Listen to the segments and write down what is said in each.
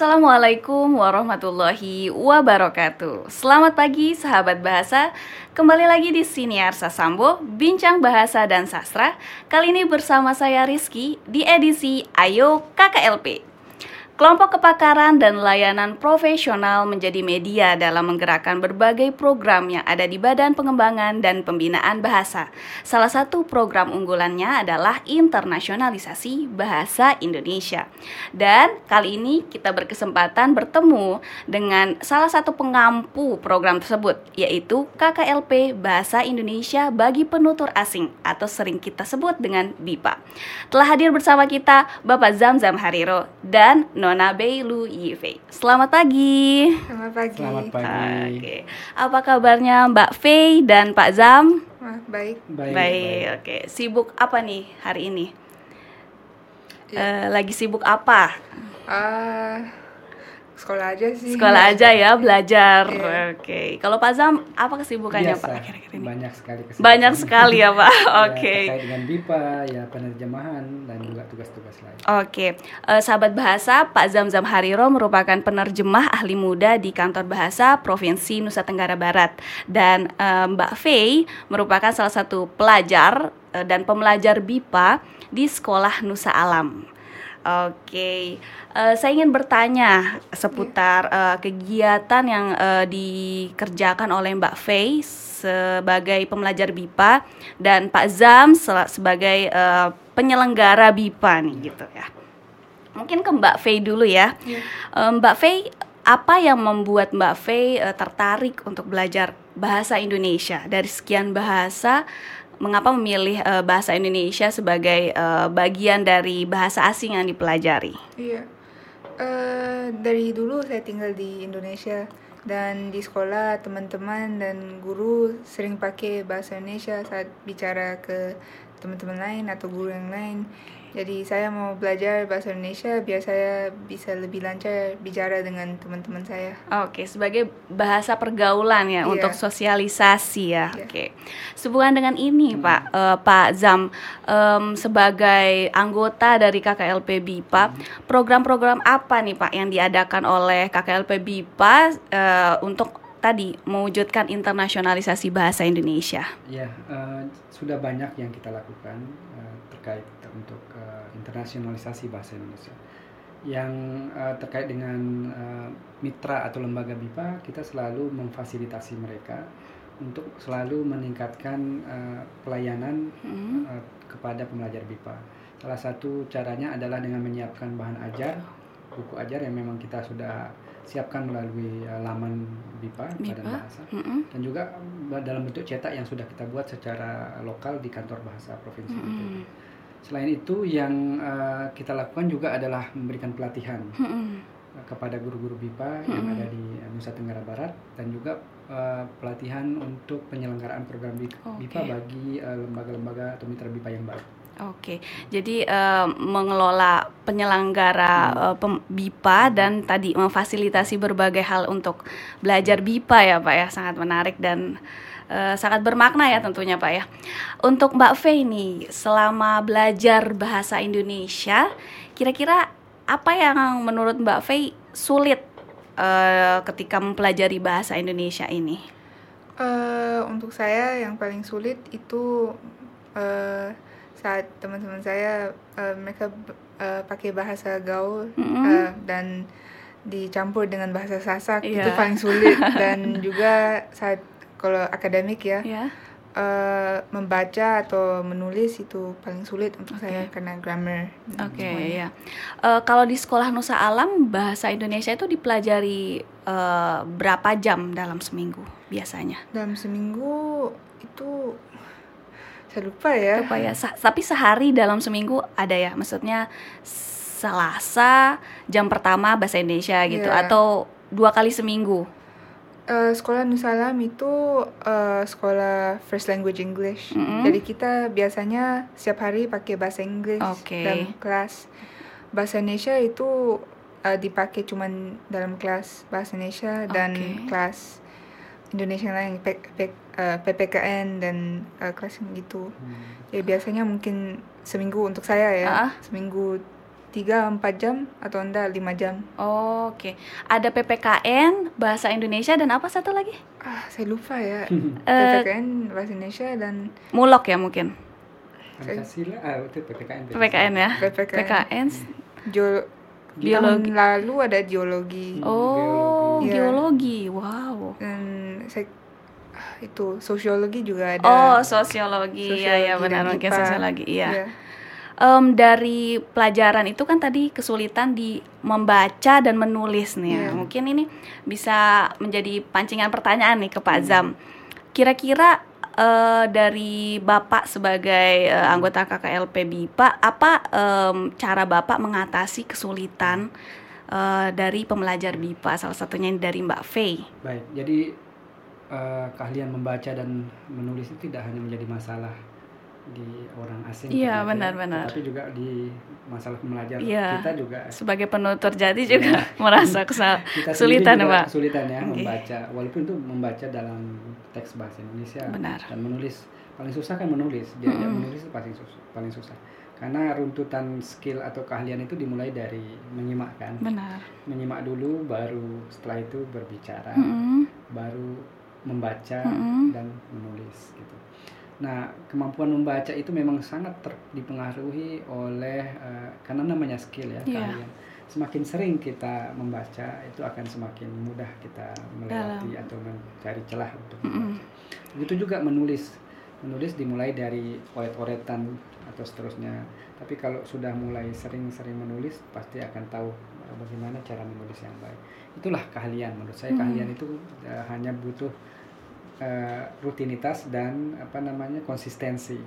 Assalamualaikum warahmatullahi wabarakatuh. Selamat pagi sahabat bahasa. Kembali lagi di Siniar Sasambo, Bincang Bahasa dan Sastra. Kali ini bersama saya Rizky di edisi Ayo KKLP. Kelompok kepakaran dan layanan profesional menjadi media dalam menggerakkan berbagai program yang ada di Badan Pengembangan dan Pembinaan Bahasa. Salah satu program unggulannya adalah internasionalisasi bahasa Indonesia. Dan kali ini kita berkesempatan bertemu dengan salah satu pengampu program tersebut, yaitu KKLP Bahasa Indonesia bagi Penutur Asing atau sering kita sebut dengan BIPA. Telah hadir bersama kita Bapak Zamzam Hariro dan Nona Beilu Yive. Selamat pagi. Selamat pagi. Selamat pagi. Oke. Apa kabarnya Mbak Fei dan Pak Zam? Wah, baik. Baik. Oke. Sibuk apa nih hari ini? Eh, Ya. lagi sibuk apa? Ah, sekolah aja sih. Sekolah aja ya, belajar. Iya. Oke. Kalau Pak Zam, apa kesibukannya Biasa, Pak akhir-akhir ini? banyak sekali kesibukan. Banyak sekali ya Pak. Ya, Oke. terkait dengan BIPA, ya penerjemahan dan juga tugas-tugas lain. Oke, Eh, sahabat bahasa, Pak Zamzam Hariro merupakan penerjemah ahli muda di Kantor Bahasa Provinsi Nusa Tenggara Barat, dan eh, Mbak Fei merupakan salah satu pelajar eh, dan pembelajar BIPA di Sekolah Nusa Alam. Oke, eh, saya ingin bertanya seputar eh, kegiatan yang eh, dikerjakan oleh Mbak Fei sebagai pembelajar BIPA dan Pak Zam sebagai eh, penyelenggara BIPA nih gitu ya. Mungkin ke Mbak Fei dulu ya. Eh, Mbak Fei, apa yang membuat Mbak Fei eh, tertarik untuk belajar bahasa Indonesia dari sekian bahasa? Mengapa memilih eh, bahasa Indonesia sebagai eh, bagian dari bahasa asing yang dipelajari? Iya. Eh, dari dulu saya tinggal di Indonesia dan di sekolah teman-teman dan guru sering pakai bahasa Indonesia saat bicara ke teman-teman lain atau guru yang lain. Jadi saya mau belajar bahasa Indonesia biar saya bisa lebih lancar bicara dengan teman-teman saya. Oke, sebagai bahasa pergaulan ya Iya. untuk sosialisasi ya. Iya. Oke. Sehubungan dengan ini, Pak, eh, Pak Zam, em, sebagai anggota dari KKLP BIPA, program-program apa nih, Pak, yang diadakan oleh KKLP BIPA eh, untuk tadi mewujudkan internasionalisasi bahasa Indonesia? Ya, eh, sudah banyak yang kita lakukan eh, terkait untuk internasionalisasi bahasa Indonesia. Yang eh, terkait dengan eh, mitra atau lembaga BIPA, kita selalu memfasilitasi mereka untuk selalu meningkatkan eh, pelayanan Hmm. eh, kepada pembelajar BIPA. Salah satu caranya adalah dengan menyiapkan bahan ajar, buku ajar yang memang kita sudah siapkan melalui eh, laman BIPA, Badan BIPA. Bahasa, Mm-mm. dan juga dalam bentuk cetak yang sudah kita buat secara lokal di kantor bahasa provinsi. Mm-mm. Selain itu, yang eh, kita lakukan juga adalah memberikan pelatihan Mm-mm. eh, kepada guru-guru BIPA yang Mm-mm. ada di eh, Nusa Tenggara Barat dan juga eh, pelatihan untuk penyelenggaraan program. BIPA bagi eh, lembaga-lembaga atau mitra BIPA yang baru. Oke, jadi eh, mengelola penyelenggara eh, pem- BIPA dan tadi memfasilitasi berbagai hal untuk belajar BIPA ya Pak ya, sangat menarik dan eh, sangat bermakna ya tentunya Pak ya. Untuk Mbak Fei nih, selama belajar bahasa Indonesia, kira-kira apa yang menurut Mbak Fei sulit eh, ketika mempelajari bahasa Indonesia ini? Eh, untuk saya yang paling sulit itu eh, saat teman-teman saya eh, mereka eh, pakai bahasa gaul Mm-mm. eh, dan dicampur dengan bahasa Sasak itu Iya. paling sulit dan juga saat kalau akademik ya Ya. eh, membaca atau menulis itu paling sulit untuk Oke. saya karena grammar. Oke semuanya. ya. Eh, kalau di sekolah Nusa Alam bahasa Indonesia itu dipelajari eh, berapa jam dalam seminggu biasanya? Dalam seminggu itu saya lupa ya. Apa ya? Sa- tapi sehari dalam seminggu ada ya? Maksudnya Selasa jam pertama bahasa Indonesia gitu Iya. atau dua kali seminggu? Eh, sekolah Nusalam itu eh, sekolah first language English. Mm-mm. Jadi kita biasanya setiap hari pakai bahasa Inggris Oke. dalam kelas. Bahasa Indonesia itu eh, dipakai cuman dalam kelas bahasa Indonesia dan Oke. kelas Indonesia lain P- P- eh, PPKN dan eh, kelas yang gitu. Hmm. Jadi biasanya mungkin seminggu untuk saya ya, Ah. seminggu 3 4 jam atau enggak 5 jam. Oh, Oke, ada PPKN bahasa Indonesia dan apa satu lagi? Ah, saya lupa ya. Eh, PPKN bahasa Indonesia dan Mulok ya mungkin. Pancasila, ah itu PPKN. PPKN ya. PPKN. PKN. Geo Biologi. Tahun lalu ada geologi Oh, Iya. geologi. Wow. dan saya ah, itu sosiologi juga ada. Oh, sosiologi. Ya, ya Sosiologi benar mungkin sosiologi. Iya. Iya. Em, dari pelajaran itu kan tadi kesulitan di membaca dan menulis nih. Iya. Mungkin ini bisa menjadi pancingan pertanyaan nih ke Pak Zam. Kira-kira eh, dari Bapak sebagai eh, anggota KKLP BIPA, apa em, cara Bapak mengatasi kesulitan eh, dari pembelajar BIPA? Salah satunya dari Mbak Fei. Baik, jadi eh, keahlian membaca dan menulis itu tidak hanya menjadi masalah di orang asing, Iya, ternyata, benar-benar. tapi juga di masalah pembelajar Iya. kita juga Sebagai penutur jadi juga merasa kesal- kita kesulitan ya Pak. kesulitan ya Oke. membaca, walaupun itu membaca dalam teks bahasa Indonesia Benar. dan menulis paling susah kan menulis, dia Mm-mm. menulis itu paling susah, paling susah. Karena runtutan skill atau keahlian itu dimulai dari menyimak kan, Benar. menyimak dulu, baru setelah itu berbicara. Mm-mm. baru membaca Mm-mm. dan menulis gitu. Nah, kemampuan membaca itu memang sangat ter- dipengaruhi oleh eh, karena namanya skill ya, Iya. keahlian. Semakin sering kita membaca, itu akan semakin mudah kita melewati atau mencari celah untuk membaca. Begitu juga menulis. Menulis dimulai dari oret-oretan atau seterusnya. Tapi kalau sudah mulai sering-sering menulis, pasti akan tahu eh, bagaimana cara menulis yang baik. Itulah keahlian menurut saya. Hmm. Keahlian itu eh, hanya butuh eh, rutinitas dan apa namanya konsistensi.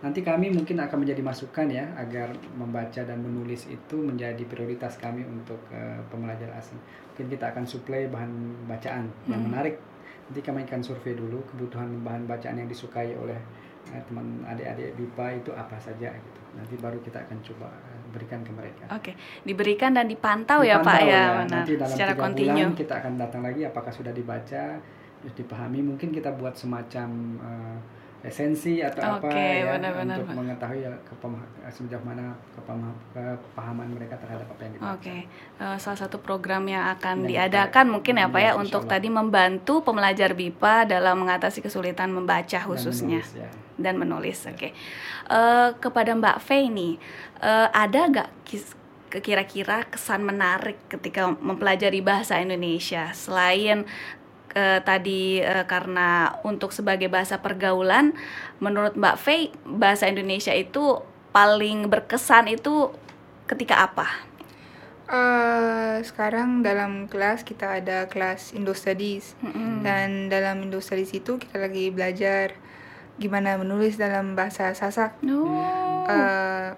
Nanti kami mungkin akan menjadi masukan ya agar membaca dan menulis itu menjadi prioritas kami untuk eh, pembelajar asing. Mungkin kita akan suplai bahan bacaan yang Hmm. menarik. Nanti kami akan survei dulu kebutuhan bahan bacaan yang disukai oleh eh, teman adik-adik BIPA itu apa saja gitu. Nanti baru kita akan coba berikan ke mereka. Oke, diberikan dan dipantau, ya Pak Dipantau ya, benar. Nanti dalam Secara kontinu. bulan kita akan datang lagi apakah sudah dibaca, terus dipahami. Mungkin kita buat semacam eh, esensi atau apa Oke, ya benar-benar, untuk Pak. mengetahui ya kepema- sejauh mana kepema- kepahaman mereka terhadap apa yang dibaca. Oke, eh, salah satu program yang akan Yang diadakan kita- mungkin ya Pak Iya, ya insya untuk Allah. tadi membantu pembelajar BIPA dalam mengatasi kesulitan membaca Dan khususnya menulis, ya. dan menulis. Oke, Eh, kepada Mbak Fei nih, eh, ada kis- kira-kira kesan menarik ketika mempelajari bahasa Indonesia selain eh, tadi eh, karena untuk sebagai bahasa pergaulan, menurut Mbak Fei bahasa Indonesia itu paling berkesan itu ketika apa? Eh, sekarang dalam kelas kita ada kelas Indo Studies Mm-mm. dan dalam Indo Studies itu kita lagi belajar gimana menulis dalam bahasa Sasak. Oh. Eh,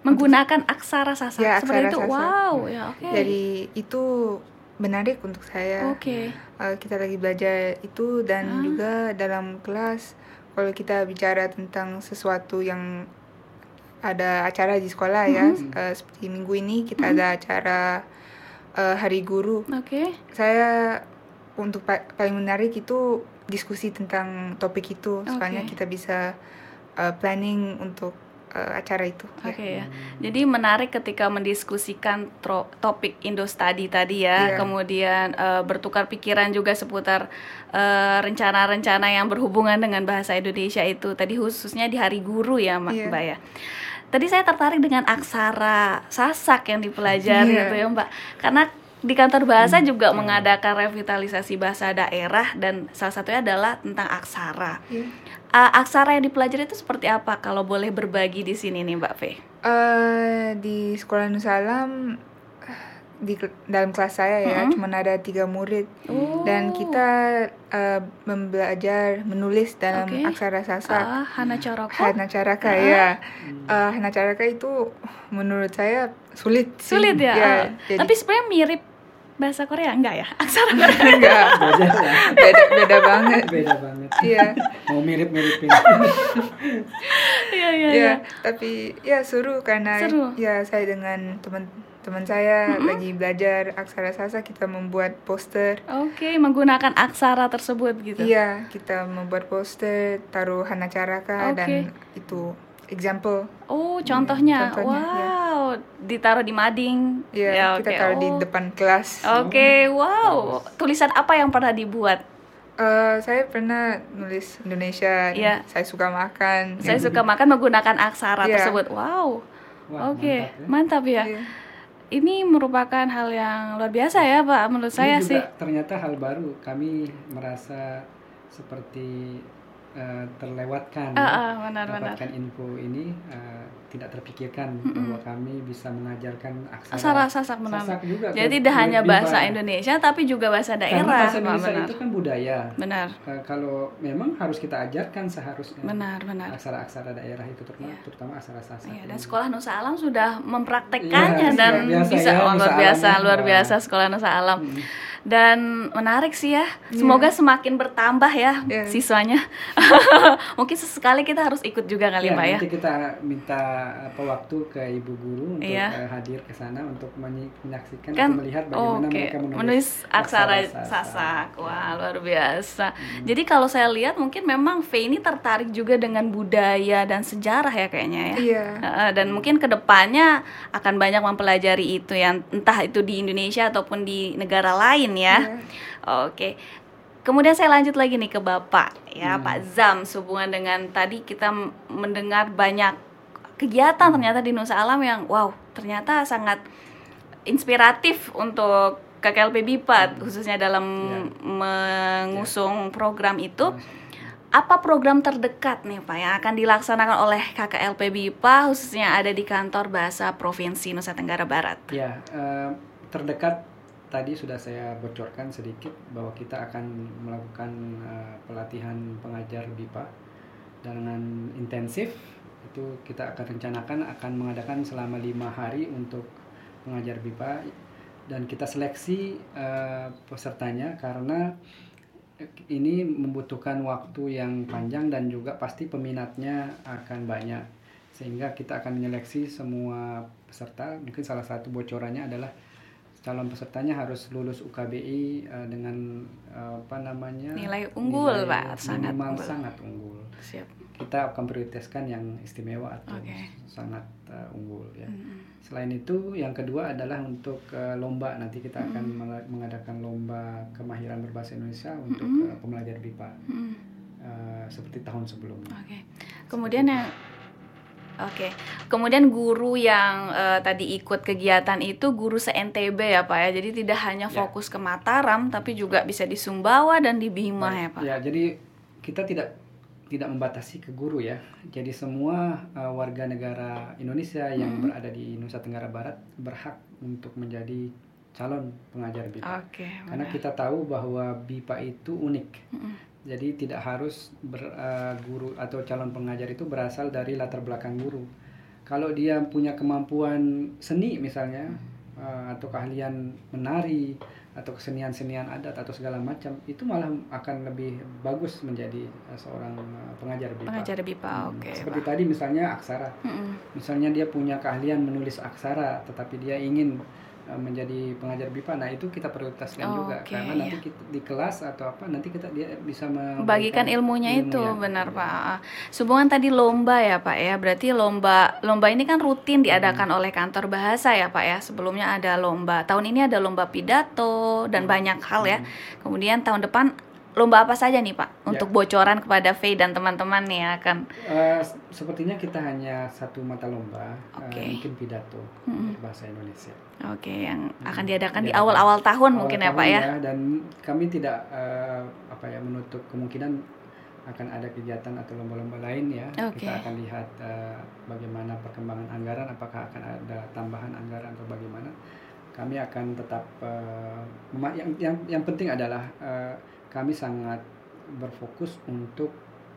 menggunakan aksara Sasak Ya, seperti aksara itu. Sasak. Wow, ya oke. Jadi itu menarik untuk saya. Oke. Eh, kita lagi belajar itu dan Ah. juga dalam kelas kalau kita bicara tentang sesuatu yang ada acara di sekolah ya Mm-hmm. eh, seperti minggu ini kita ada acara eh, hari guru Oke. saya untuk pa- paling menarik itu diskusi tentang topik itu soalnya kita bisa eh, planning untuk eh, acara itu ya. Oke ya. Jadi menarik ketika mendiskusikan tro- topik Indo Study tadi ya, Iya. kemudian eh, bertukar pikiran juga seputar eh, rencana-rencana yang berhubungan dengan bahasa Indonesia itu. Tadi khususnya di Hari Guru ya, Mbak Iya. Mbak ya. Tadi saya tertarik dengan aksara Sasak yang dipelajari Iya. gitu ya, Mbak. Karena di kantor bahasa juga mengadakan revitalisasi bahasa daerah dan salah satunya adalah tentang aksara. Iya. Uh, aksara yang dipelajari itu seperti apa kalau boleh berbagi di sini nih Mbak Fe? Eh, di sekolah Nusalam di kel- dalam kelas saya ya Mm-mm. cuma ada tiga murid Oh. dan kita eh, membelajar menulis dalam Oke. aksara Sasak. Ah, Hana Coroko. Hana Caraka ya. Eh, Hana Caraka itu menurut saya sulit. sih. Sulit ya. ah. jadi Tapi sebenarnya mirip bahasa Korea enggak ya? Aksara Korea. enggak Beda beda beda banget. Beda banget. Iya. Mau mirip-miripin. Iya iya Iya, iya. tapi ya seru karena Seru. ya saya dengan teman-teman saya lagi belajar aksara Sasa kita membuat poster. Oke, menggunakan aksara tersebut gitu. Iya, kita membuat poster, taruh Hana Caraka Oke. dan itu example. Oh, contohnya. contohnya, ya. wow, ditaruh di mading. Iya, Ya, kita oke. taruh di Oh. depan kelas. Oke, wow. Tulisan apa yang pernah dibuat? Eh, saya pernah nulis Indonesia. Iya. Saya suka makan. Saya suka makan menggunakan aksara Iya. tersebut. Wow. Oke, mantap ya. mantap ya. Iya. Ini merupakan hal yang luar biasa ya, Pak. Menurut saya Ini sih. juga ternyata hal baru. Kami merasa seperti eh, terlewatkan Ah, ya. ah, benar-benar. dapatkan info ini eh, tidak terpikirkan bahwa kami bisa mengajarkan aksara, Aksara Sasak benar. Sasak juga Jadi ke tidak hanya bahasa. Indonesia tapi juga bahasa Karena daerah, bahasa Pak. Indonesia Benar. itu kan budaya. Benar. Eh, kalau memang harus kita ajarkan seharusnya Benar, benar. aksara-aksara daerah itu terutama, Iya. terutama aksara Sasak. Iya, ini. dan sekolah Nusa Alam sudah mempraktekkannya Iya, dan biasa bisa ya, oh, luar biasa, Alam luar biasa sekolah Nusa Alam. Hmm. Dan menarik sih ya. Semoga semakin bertambah ya Iya. siswanya. Mungkin sesekali kita harus ikut juga kali, Iya, Pak ya. nanti kita minta apa waktu ke ibu guru untuk Iya. eh, hadir ke sana untuk menyaksikan kan atau melihat bagaimana oke, mereka menulis, menulis aksara Sasak. sasak wah luar biasa jadi kalau saya lihat mungkin memang V ini tertarik juga dengan budaya dan sejarah ya kayaknya ya Iya. Heeh, dan mungkin ke depannya akan banyak mempelajari itu yang entah itu di Indonesia ataupun di negara lain ya Iya. oke Kemudian saya lanjut lagi nih ke Bapak ya Hmm. Pak Zam sehubungan dengan tadi kita mendengar banyak kegiatan ternyata di Nusa Alam yang wow ternyata sangat inspiratif untuk KKLP BIPAT khususnya dalam Ya. mengusung program itu apa program terdekat nih Pak yang akan dilaksanakan oleh KKLP BIPA khususnya ada di kantor bahasa Provinsi Nusa Tenggara Barat Ya, eh, terdekat tadi sudah saya bocorkan sedikit bahwa kita akan melakukan eh, pelatihan pengajar BIPA dengan intensif. Itu kita akan rencanakan akan mengadakan selama lima hari untuk pengajar BIPA dan kita seleksi eh, pesertanya karena ini membutuhkan waktu yang panjang dan juga pasti peminatnya akan banyak. Sehingga kita akan menyeleksi semua peserta. Mungkin salah satu bocorannya adalah calon pesertanya harus lulus UKBI eh, dengan eh, apa namanya? Nilai unggul, nilai Pak. Sangat unggul. sangat unggul. Siap kita akan prioritaskan yang istimewa atau Oke. sangat eh, unggul ya Mm-mm. Selain itu, yang kedua adalah untuk eh, lomba. Nanti kita akan mela- mengadakan lomba kemahiran berbahasa Indonesia untuk eh, pembelajar BIPA Mm-mm. eh, seperti tahun sebelumnya. Oke. Kemudian yang Oke. Kemudian guru yang eh, tadi ikut kegiatan itu guru se-NTB ya Pak ya. Jadi tidak hanya Ya. fokus ke Mataram tapi juga bisa di Sumbawa dan di Bima ya Pak. Ya, jadi kita tidak tidak membatasi ke guru ya. Jadi semua eh, warga negara Indonesia yang berada di Nusa Tenggara Barat berhak untuk menjadi calon pengajar BIPA. Oke. Karena kita tahu bahwa BIPA itu unik. Mm-mm. Jadi tidak harus ber- eh, guru atau calon pengajar itu berasal dari latar belakang guru. Kalau dia punya kemampuan seni misalnya eh, atau keahlian menari atau kesenian-senian adat atau segala macam itu malah akan lebih bagus menjadi eh, seorang eh, pengajar BIPA. Pengajar BIPA. Hmm, Oke. Seperti Pak. tadi misalnya aksara. Mm-mm. Misalnya dia punya keahlian menulis aksara tetapi dia ingin menjadi pengajar BIPA. Nah, itu kita prioritaskan Oh, juga oke, karena nanti iya. kita, di kelas atau apa nanti kita dia bisa memberikan Bagikan ilmunya ilmu itu ya. benar Pak. Ah, Sehubungan tadi lomba ya Pak ya. Berarti lomba lomba ini kan rutin diadakan oleh kantor bahasa ya Pak ya. Sebelumnya ada lomba. Tahun ini ada lomba pidato dan banyak hal ya. Kemudian tahun depan lomba apa saja nih Pak untuk bocoran kepada Faye dan teman-teman nih yang akan Eh, sepertinya kita hanya satu mata lomba, eh, Oke. mungkin pidato Mm-mm. bahasa Indonesia. Oke yang akan diadakan di Diadakan. awal-awal tahun Awal mungkin ya tahun Pak ya. Dan kami tidak eh, apa ya menutup kemungkinan akan ada kegiatan atau lomba-lomba lain ya. Oke. Kita akan lihat eh, bagaimana perkembangan anggaran, apakah akan ada tambahan anggaran atau bagaimana. Kami akan tetap mema- yang yang yang penting adalah eh, kami sangat berfokus untuk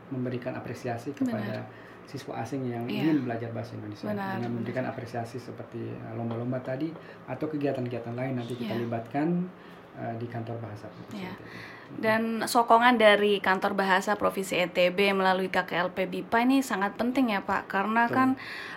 memberikan apresiasi kepada siswa asing yang Iya. ingin belajar bahasa Indonesia Benar, dengan benar. memberikan apresiasi seperti uh, lomba-lomba tadi atau kegiatan-kegiatan lain nanti kita Iya. libatkan uh, di kantor bahasa Provinsi Iya. NTB. Dan sokongan dari kantor bahasa Provinsi NTB melalui KKLP BIPA ini sangat penting ya Pak karena Betul. kan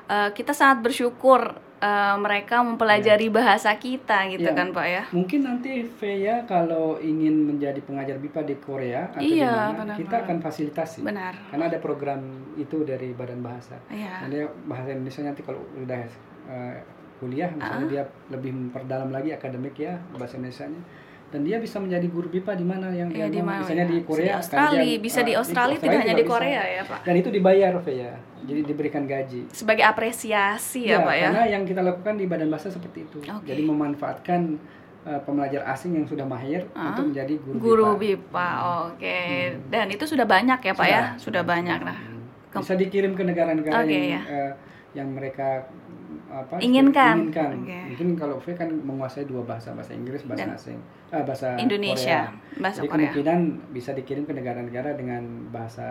eh, kita sangat bersyukur eh, mereka mempelajari bahasa kita gitu Iya. kan Pak ya. Mungkin nanti Veya kalau ingin menjadi pengajar BIPA di Korea atau di Iya, mana, benar, kita benar. akan fasilitasi. Benar. Karena ada program itu dari Badan Bahasa. Iya. Nanti bahasa Indonesia nanti kalau udah uh, kuliah misalnya Ah. dia lebih memperdalam lagi akademik ya bahasa Indonesia-nya dan dia bisa menjadi guru BIPA di mana yang Ya, dia di mau. mana misalnya ya? di Bisa Korea di kan Australia, dia, bisa ah, di Australia, tidak hanya di Korea bisa. ya, Pak. dan itu dibayar Fe, ya jadi diberikan gaji Sebagai apresiasi ya, Pak ya. karena yang kita lakukan di badan bahasa seperti itu Oke. jadi memanfaatkan uh, pembelajar asing yang sudah mahir Ah. untuk menjadi guru, Guru BIPA. BIPA, oke. Dan itu sudah banyak ya, Pak ya? Sudah banyak nah. Hmm. bisa dikirim ke negara-negara Oke, yang ya. eh, yang mereka apa Inginkan. inginkan. Oke. mungkin kalau V kan menguasai dua bahasa bahasa Inggris bahasa Dan asing eh, bahasa Indonesia, Korea. bahasa jadi Korea. kemungkinan bisa dikirim ke negara-negara dengan bahasa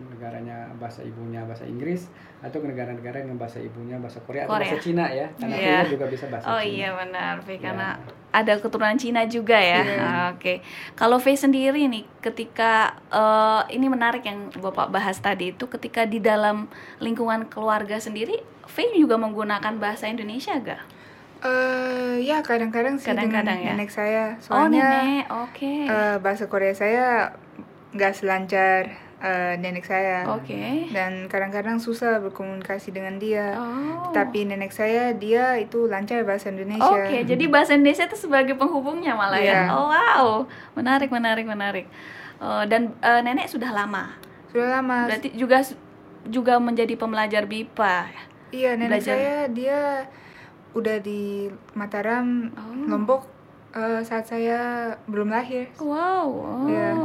negaranya bahasa ibunya bahasa Inggris atau ke negara-negara dengan bahasa ibunya bahasa Korea, atau Korea. bahasa Cina ya karena Iya. V juga bisa bahasa Oh Cina iya benar, V Ya. karena ada keturunan Cina juga ya. Iya. Ah, Oke. Kalau V sendiri nih ketika eh, ini menarik yang Bapak bahas tadi itu ketika di dalam lingkungan keluarga sendiri V juga menggunakan bahasa Indonesia gak? Eh, ya kadang-kadang sih Kadang-kadang dengan ya? nenek saya. oh Soalnya nenek, oke. eh, bahasa Korea saya nggak selancar eh, nenek saya. Oke. Dan kadang-kadang susah berkomunikasi dengan dia. Oh. Tapi nenek saya dia itu lancar bahasa Indonesia. Oke, jadi bahasa Indonesia itu sebagai penghubungnya malah ya. Iya. Oh wow, menarik, menarik, menarik. Eh, dan eh, nenek sudah lama, Sudah lama. berarti juga juga menjadi pembelajar BIPA. Iya, nenek belajar. saya dia udah di Mataram, Oh. Lombok eh, saat saya belum lahir. Wow, oh. Iya.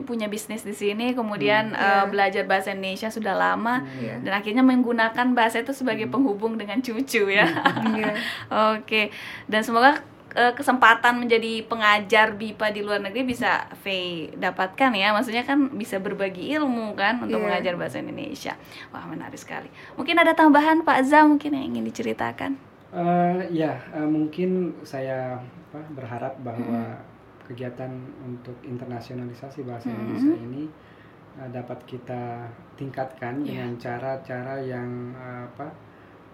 punya bisnis di sini, kemudian Hmm, eh, iya. belajar bahasa Indonesia sudah lama, Iya. dan akhirnya menggunakan bahasa itu sebagai penghubung dengan cucu ya. Iya. Oke, dan semoga eh, kesempatan menjadi pengajar BIPA di luar negeri bisa Faye dapatkan ya. Maksudnya kan bisa berbagi ilmu kan untuk Iya. mengajar bahasa Indonesia. Wah menarik sekali. Mungkin ada tambahan Pak Za mungkin yang ingin diceritakan. Eh, ya, eh, mungkin saya apa, berharap bahwa Hmm. kegiatan untuk internasionalisasi bahasa Mm. Indonesia ini eh, dapat kita tingkatkan Iya. dengan cara-cara yang eh, apa,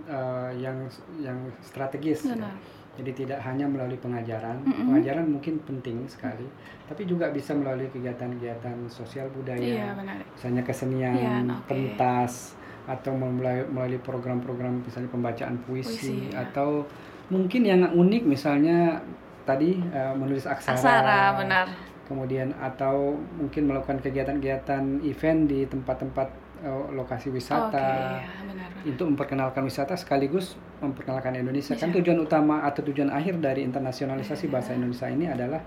eh, yang yang strategis. ya. Benar. Jadi tidak hanya melalui pengajaran, Mm-mm. pengajaran mungkin penting sekali, tapi juga bisa melalui kegiatan-kegiatan sosial budaya Iya benar. misalnya kesenian, Iya, oke. pentas atau melalui, melalui program-program misalnya pembacaan puisi, Puisi, ya. atau mungkin yang unik misalnya tadi eh, menulis aksara, Aksara benar. kemudian atau mungkin melakukan kegiatan-kegiatan event di tempat-tempat eh, lokasi wisata ya, benar. benar. untuk memperkenalkan wisata sekaligus memperkenalkan Indonesia kan Bisa. tujuan utama atau tujuan akhir dari internasionalisasi bahasa Indonesia ini adalah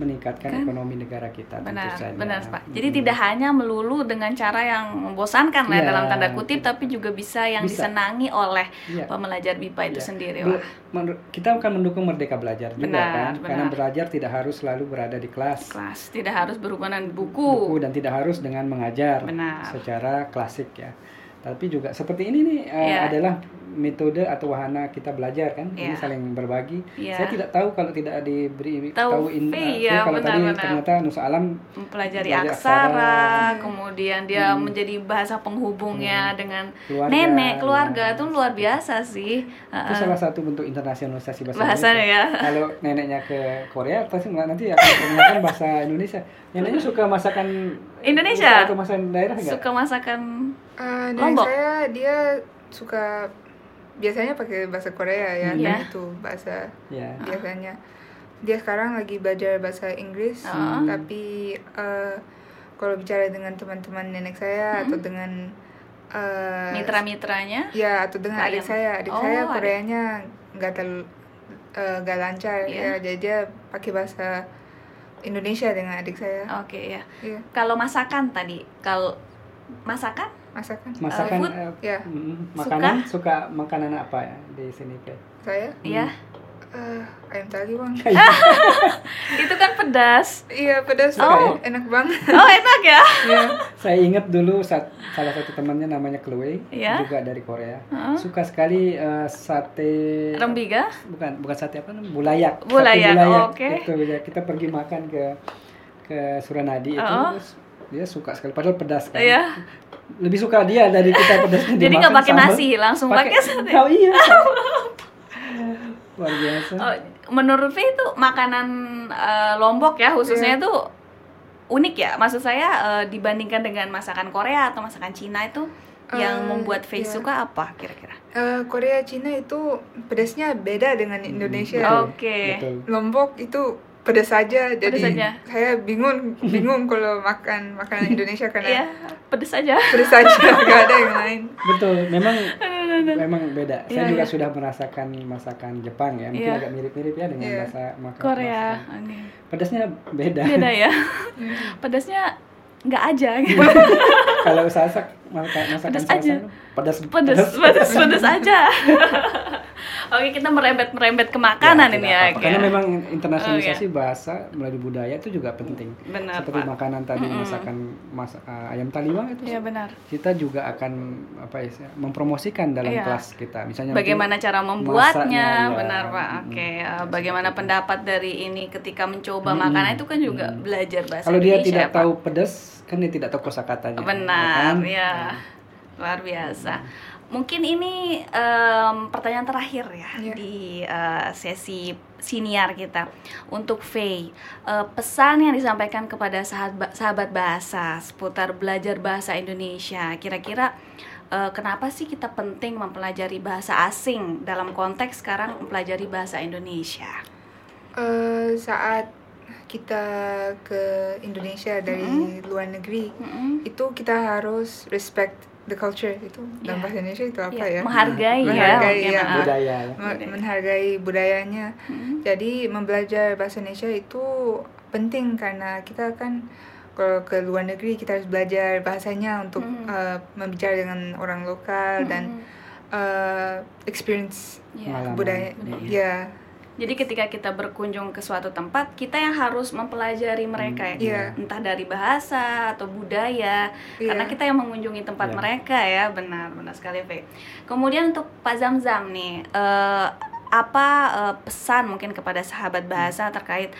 meningkatkan Kan? ekonomi negara kita tentu Benar, saja. benar Pak. Jadi Mm. tidak hanya melulu dengan cara yang membosankan lah Iya. dalam tanda kutip, tapi juga bisa yang Bisa. disenangi oleh Iya. pembelajar BIPA itu Iya. sendiri. Be- Wah. kita akan mendukung merdeka belajar juga Benar, kan karena benar. belajar tidak harus selalu berada di kelas Kelas tidak harus berhubungan buku. buku dan tidak harus dengan mengajar Benar. secara klasik ya tapi juga seperti ini nih eh, Iya. adalah metode atau wahana kita belajar kan ini Iya. saling berbagi Iya. saya tidak tahu kalau tidak diberi Tahu, tahu in, eh, iya, kalau benar, tadi benar. ternyata Nusa Alam mempelajari aksara, aksara. kemudian dia Hmm. menjadi bahasa penghubungnya dengan keluarga nenek, keluarga ya. itu luar biasa sih. itu Heeh. salah satu bentuk internasionalisasi bahasa Bahasanya Indonesia. ya. Kalau neneknya ke Korea pasti nanti akan menggunakan bahasa Indonesia. Neneknya suka masakan Indonesia? atau masakan daerah enggak? Suka masakan Eh, nenek Lombok. saya dia suka biasanya pakai bahasa Korea ya, Iya. itu bahasa Ya. biasanya. Dia sekarang lagi belajar bahasa Inggris, Ah. tapi eh, kalau bicara dengan teman-teman nenek saya atau dengan eh, mitra-mitranya. ya atau dengan adik saya, adik Oh, saya. Koreanya nggak terlalu nggak lancar Iya. ya, jadi dia pakai bahasa Indonesia dengan adik saya. Oke ya. Iya, Kalau masakan tadi, kalau masakan masakan. Masakan food? eh, Ya, makanan suka makanan apa ya di sini Pe? saya ya. eh, ayam taliwang. Itu kan pedas. Iya pedas Oh. enak banget. Oh, enak ya. Iya. Saya ingat dulu saat salah satu temannya namanya Chloe Iya. juga dari Korea. Heeh. Suka sekali eh, sate Rembiga? bukan bukan sate apa namanya bulayak Sate Bulayak, bulayak. oke. itu ya kita pergi makan ke ke Suranadi itu Oh. terus dia suka sekali padahal pedas kan Iya. Lebih suka dia dari kita pedasnya Jadi nggak pakai nasi, langsung pakai sate. oh iya luar biasa Oh, menurut V itu makanan eh, Lombok ya khususnya Iya. itu unik ya. Maksud saya eh, dibandingkan dengan masakan Korea atau masakan Cina itu yang Eh, membuat V iya. suka apa kira-kira? Eh, Korea Cina itu pedasnya beda dengan Indonesia. Betul, Oke. betul. Lombok itu pedas saja jadi Pedas saja. saya bingung bingung kalau makan makanan Indonesia Iya, karena pedes aja. pedas saja nggak ada yang lain. Betul, memang memang beda. Saya Iya, juga iya. sudah merasakan masakan Jepang ya, mungkin Iya. agak mirip-mirip ya dengan Iya. rasa makan Korea. Pedasnya beda. Beda ya. Pedasnya nggak aja gitu. Kalau masak masakan Pedas aja. pedas pedes pedes aja oke kita merembet merembet ke makanan Ya, ini ya. Karena memang internasionalisasi bahasa melalui budaya itu juga penting. benar Seperti pak makanan tadi Mm-mm. masakan mas, uh, ayam taliwang itu iya benar kita juga akan apa ya mempromosikan dalam Iya. kelas kita. Misalnya bagaimana cara membuatnya ya. benar pak oke uh, Seperti bagaimana itu. pendapat dari ini ketika mencoba Mm-mm. makanan itu kan juga Mm-mm. belajar bahasa kalau dia Indonesia tidak ya, tahu pedas kan dia tidak tahu kosakatanya. benar kan? ya luar biasa mungkin ini em, pertanyaan terakhir ya Iya. di eh, sesi siniar kita untuk Faye Eh, pesan yang disampaikan kepada sahabat sahabat bahasa seputar belajar bahasa Indonesia kira-kira eh, kenapa sih kita penting mempelajari bahasa asing dalam konteks sekarang mempelajari bahasa Indonesia Eh, saat kita ke Indonesia dari luar negeri Mm-mm. itu kita harus respect the culture itu Iya. dalam bahasa Indonesia itu apa Iya, ya? menghargai, ya Menghargai, ya. budaya ya. Me- menghargai budayanya. Mm-mm. Jadi membelajar bahasa Indonesia itu penting karena kita kan kalau ke luar negeri kita harus belajar bahasanya untuk Mm. uh, membicara dengan orang lokal dan Mm-mm. uh, experience Iya. Pengalaman. budaya. Budaya. Ya, Jadi ketika kita berkunjung ke suatu tempat, kita yang harus mempelajari mereka ya. Iya. Entah dari bahasa atau budaya. Iya. Karena kita yang mengunjungi tempat Iya. mereka ya, benar benar sekali, Fe. Kemudian untuk Pak Zamzam nih, eh, apa eh, pesan mungkin kepada sahabat bahasa terkait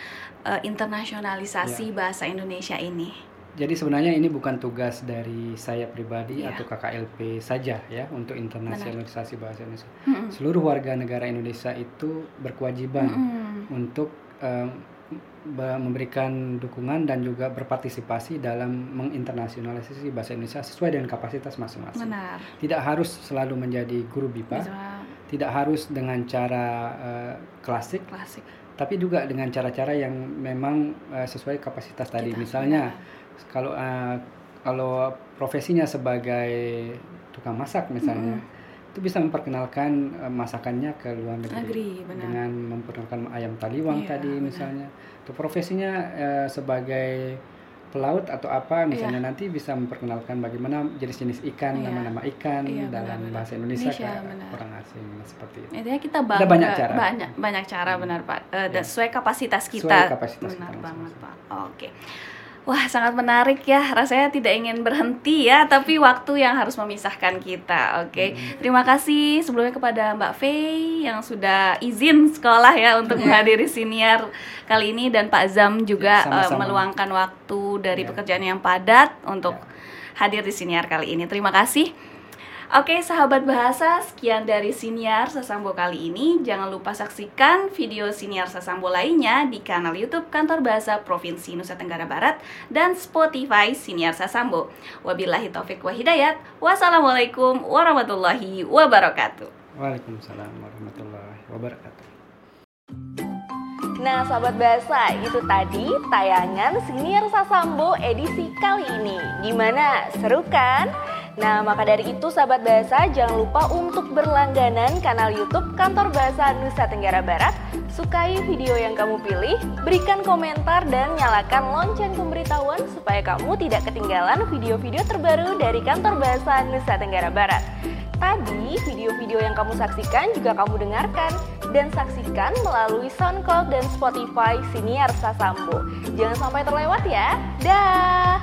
eh, internasionalisasi Iya. bahasa Indonesia ini? Jadi sebenarnya ini bukan tugas dari saya pribadi Iya. atau KKLP saja ya untuk internasionalisasi bahasa Indonesia. Mm-mm. Seluruh warga negara Indonesia itu berkewajiban Mm-mm. untuk em, be- memberikan dukungan dan juga berpartisipasi dalam menginternasionalisasi bahasa Indonesia sesuai dengan kapasitas masing-masing. Benar. Tidak harus selalu menjadi guru BIPA, Bisa tidak harus dengan cara eh, klasik, klasik. tapi juga dengan cara-cara yang memang eh, sesuai kapasitas tadi. Kita, Misalnya benar. Kalau eh, kalau profesinya sebagai tukang masak misalnya itu bisa memperkenalkan eh, masakannya ke luar negeri, benar. dengan memperkenalkan ayam taliwang Iya, tadi benar. misalnya profesinya eh, sebagai pelaut atau apa misalnya nanti bisa memperkenalkan bagaimana jenis-jenis ikan Iya. nama-nama ikan Iya, dalam benar-benar. bahasa Indonesia, Indonesia, ke benar. orang asing seperti itu Intinya kita bangga banyak cara. banyak banyak cara benar Pak Eh, dan Ya. sesuai kapasitas Sesuai kita. kapasitas benar kita banget. Pak. Oke. Wah, sangat menarik ya. Rasanya tidak ingin berhenti ya, tapi waktu yang harus memisahkan kita. Oke. Hmm. Terima kasih sebelumnya kepada Mbak Fei yang sudah izin sekolah ya untuk Ya. menghadiri siniar kali ini dan Pak Zam juga Ya, sama-sama. meluangkan waktu dari Ya. pekerjaan yang padat untuk Ya. hadir di siniar kali ini. Terima kasih. Oke, sahabat bahasa, sekian dari Siniar Sasambo kali ini. Jangan lupa saksikan video Siniar Sasambo lainnya di kanal YouTube Kantor Bahasa Provinsi Nusa Tenggara Barat dan Spotify Siniar Sasambo. Wabillahi taufik wa hidayat. Wassalamualaikum warahmatullahi wabarakatuh. Waalaikumsalam warahmatullahi wabarakatuh Nah, sahabat bahasa, itu tadi tayangan Siniar Sasambo edisi kali ini. Gimana? Seru kan? Nah, maka dari itu sahabat bahasa jangan lupa untuk berlangganan kanal YouTube Kantor Bahasa Nusa Tenggara Barat. Sukai video yang kamu pilih, berikan komentar dan nyalakan lonceng pemberitahuan supaya kamu tidak ketinggalan video-video terbaru dari Kantor Bahasa Nusa Tenggara Barat. Tadi video-video yang kamu saksikan juga kamu dengarkan dan saksikan melalui SoundCloud dan Spotify Siniar Sasambo. Jangan sampai terlewat ya. Dah.